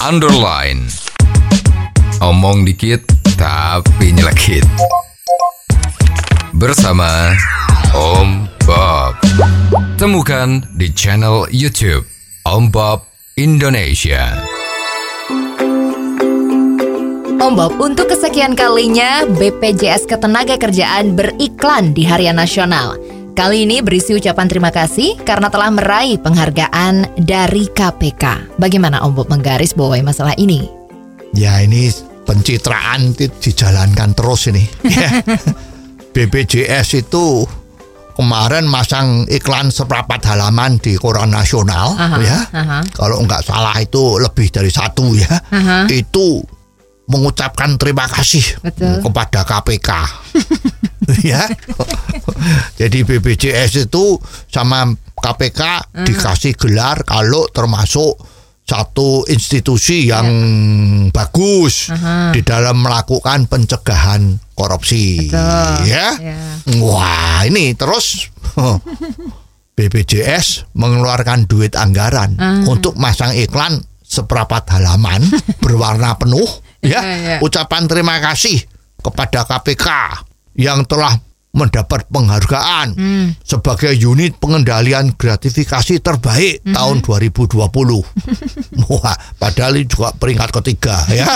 underline. Omong dikit tapi nyelekit. Bersama Om Bob. Temukan di channel YouTube Om Bob Indonesia. Om Bob, untuk kesekian kalinya BPJS Ketenagakerjaan beriklan di Harian Nasional. Kali ini berisi ucapan terima kasih karena telah meraih penghargaan dari KPK. Bagaimana Om Bob menggaris bawahi masalah ini? Ya ini pencitraan itu dijalankan terus ini. Ya. BPJS itu kemarin masang iklan seperempat halaman di koran nasional Aha, ya. aha. Kalau nggak salah itu lebih dari satu ya. Aha. Itu mengucapkan terima kasih Betul. kepada KPK. ya. Jadi BPJS itu sama KPK dikasih gelar kalau termasuk satu institusi yang bagus Aha. di dalam melakukan pencegahan korupsi. Betul. Ya. Ya. Wah, ini terus BPJS mengeluarkan duit anggaran untuk masang iklan seperapat halaman berwarna penuh ya. Ya, ya. Ucapan terima kasih kepada KPK yang telah mendapat penghargaan sebagai unit pengendalian gratifikasi terbaik tahun 2020. Wah, padahal ini juga peringkat ketiga ya.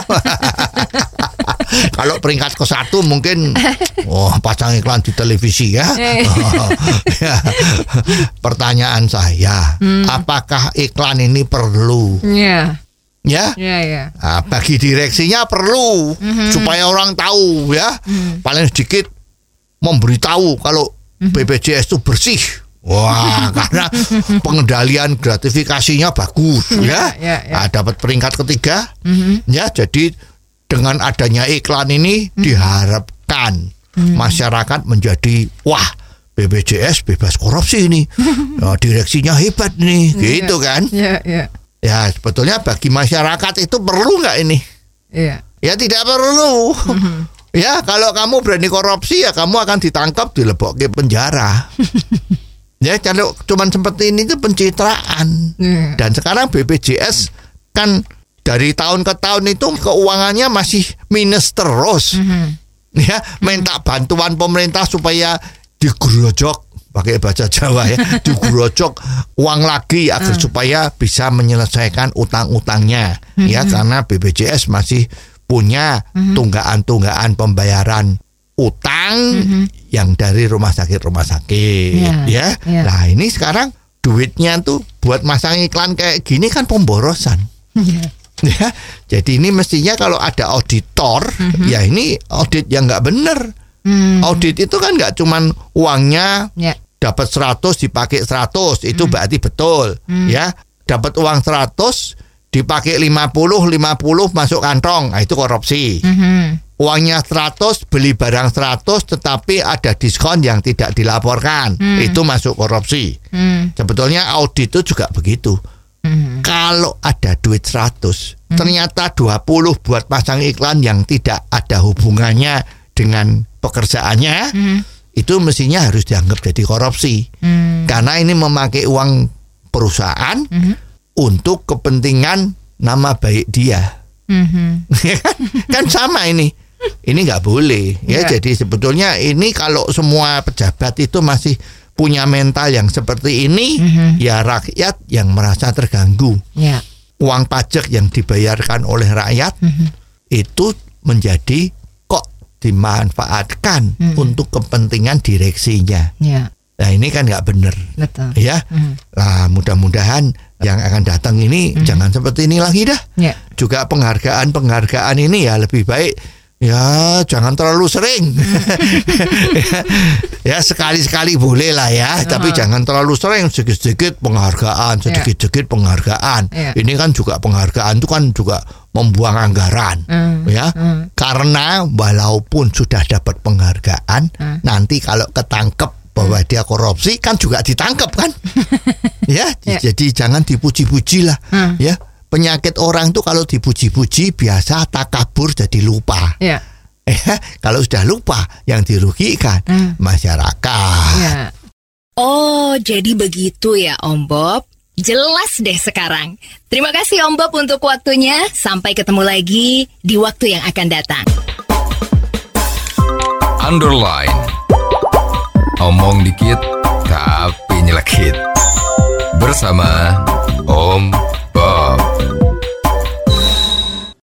Kalau peringkat ke satu mungkin oh pasang iklan di televisi ya. Ya. Pertanyaan saya, apakah iklan ini perlu? Ya, Ya, ya, ya. Nah, bagi direksinya perlu supaya orang tahu ya. Paling sedikit memberitahu kalau BPJS itu bersih. Wah, karena pengendalian gratifikasinya bagus ya. ya, ya. Nah, dapat peringkat ketiga. Ya, jadi dengan adanya iklan ini diharapkan masyarakat menjadi wah BPJS bebas korupsi ini. Nah, direksinya hebat nih, gitu kan. Ya, ya. Ya sebetulnya bagi masyarakat itu perlu nggak ini? Ya. Ya tidak perlu. Ya kalau kamu berani korupsi ya kamu akan ditangkap dilebok ke penjara. ya kalau cuman seperti ini itu pencitraan. Ya. Dan sekarang BPJS kan dari tahun ke tahun itu keuangannya masih minus terus. Ya minta bantuan pemerintah supaya digerojok pakai bahasa Jawa ya digerojok uang lagi agar supaya bisa menyelesaikan utang-utangnya ya karena BPJS masih punya tunggaan-tunggaan pembayaran utang yang dari rumah sakit rumah sakit Ya, ya. ya. Nah, ini sekarang duitnya tuh buat masang iklan kayak gini kan pemborosan. Ya, jadi ini mestinya kalau ada auditor, ya ini audit yang nggak bener. Audit itu kan nggak cuman uangnya Ya. dapat 100 dipakai 100 itu berarti betul ya dapat uang 100 dipakai 50 50 masuk kantong. Nah, itu korupsi. Uangnya 100 beli barang 100 tetapi ada diskon yang tidak dilaporkan. Itu masuk korupsi. Sebetulnya audit itu juga begitu. Kalau ada duit 100 ternyata 20 buat pasang iklan yang tidak ada hubungannya dengan pekerjaannya itu mestinya harus dianggap jadi korupsi. Karena ini memakai uang perusahaan untuk kepentingan nama baik dia Ya kan? kan sama ini ini nggak boleh ya Ya. jadi sebetulnya ini kalau semua pejabat itu masih punya mental yang seperti ini ya rakyat yang merasa terganggu Ya. uang pajak yang dibayarkan oleh rakyat itu menjadi kok dimanfaatkan untuk kepentingan direksinya. Ya. Nah ini kan nggak benar, Betul. ya. Lah mudah-mudahan yang akan datang ini jangan seperti ini lagi dah. Ya. Juga penghargaan-penghargaan ini ya lebih baik ya jangan terlalu sering. ya sekali-sekali boleh lah ya, tapi jangan terlalu sering sedikit-sedikit penghargaan, sedikit-sedikit penghargaan. Ya. Ini kan juga penghargaan itu kan juga membuang anggaran, Hmm. ya. Karena walaupun sudah dapat penghargaan, Hmm. nanti kalau ketangkep bahwa dia korupsi kan juga ditangkap kan, ya. Ya. Jadi jangan dipuji-puji lah, Hmm. ya. Penyakit orang tuh kalau dipuji-puji biasa takabur jadi lupa. Ya. Ya, kalau sudah lupa yang dirugikan Hmm. masyarakat. Ya. Oh, jadi begitu ya Om Bob. Jelas deh sekarang. Terima kasih Om Bob untuk waktunya. Sampai ketemu lagi di waktu yang akan datang. Underline. Omong dikit tapi nyelekit. Bersama Om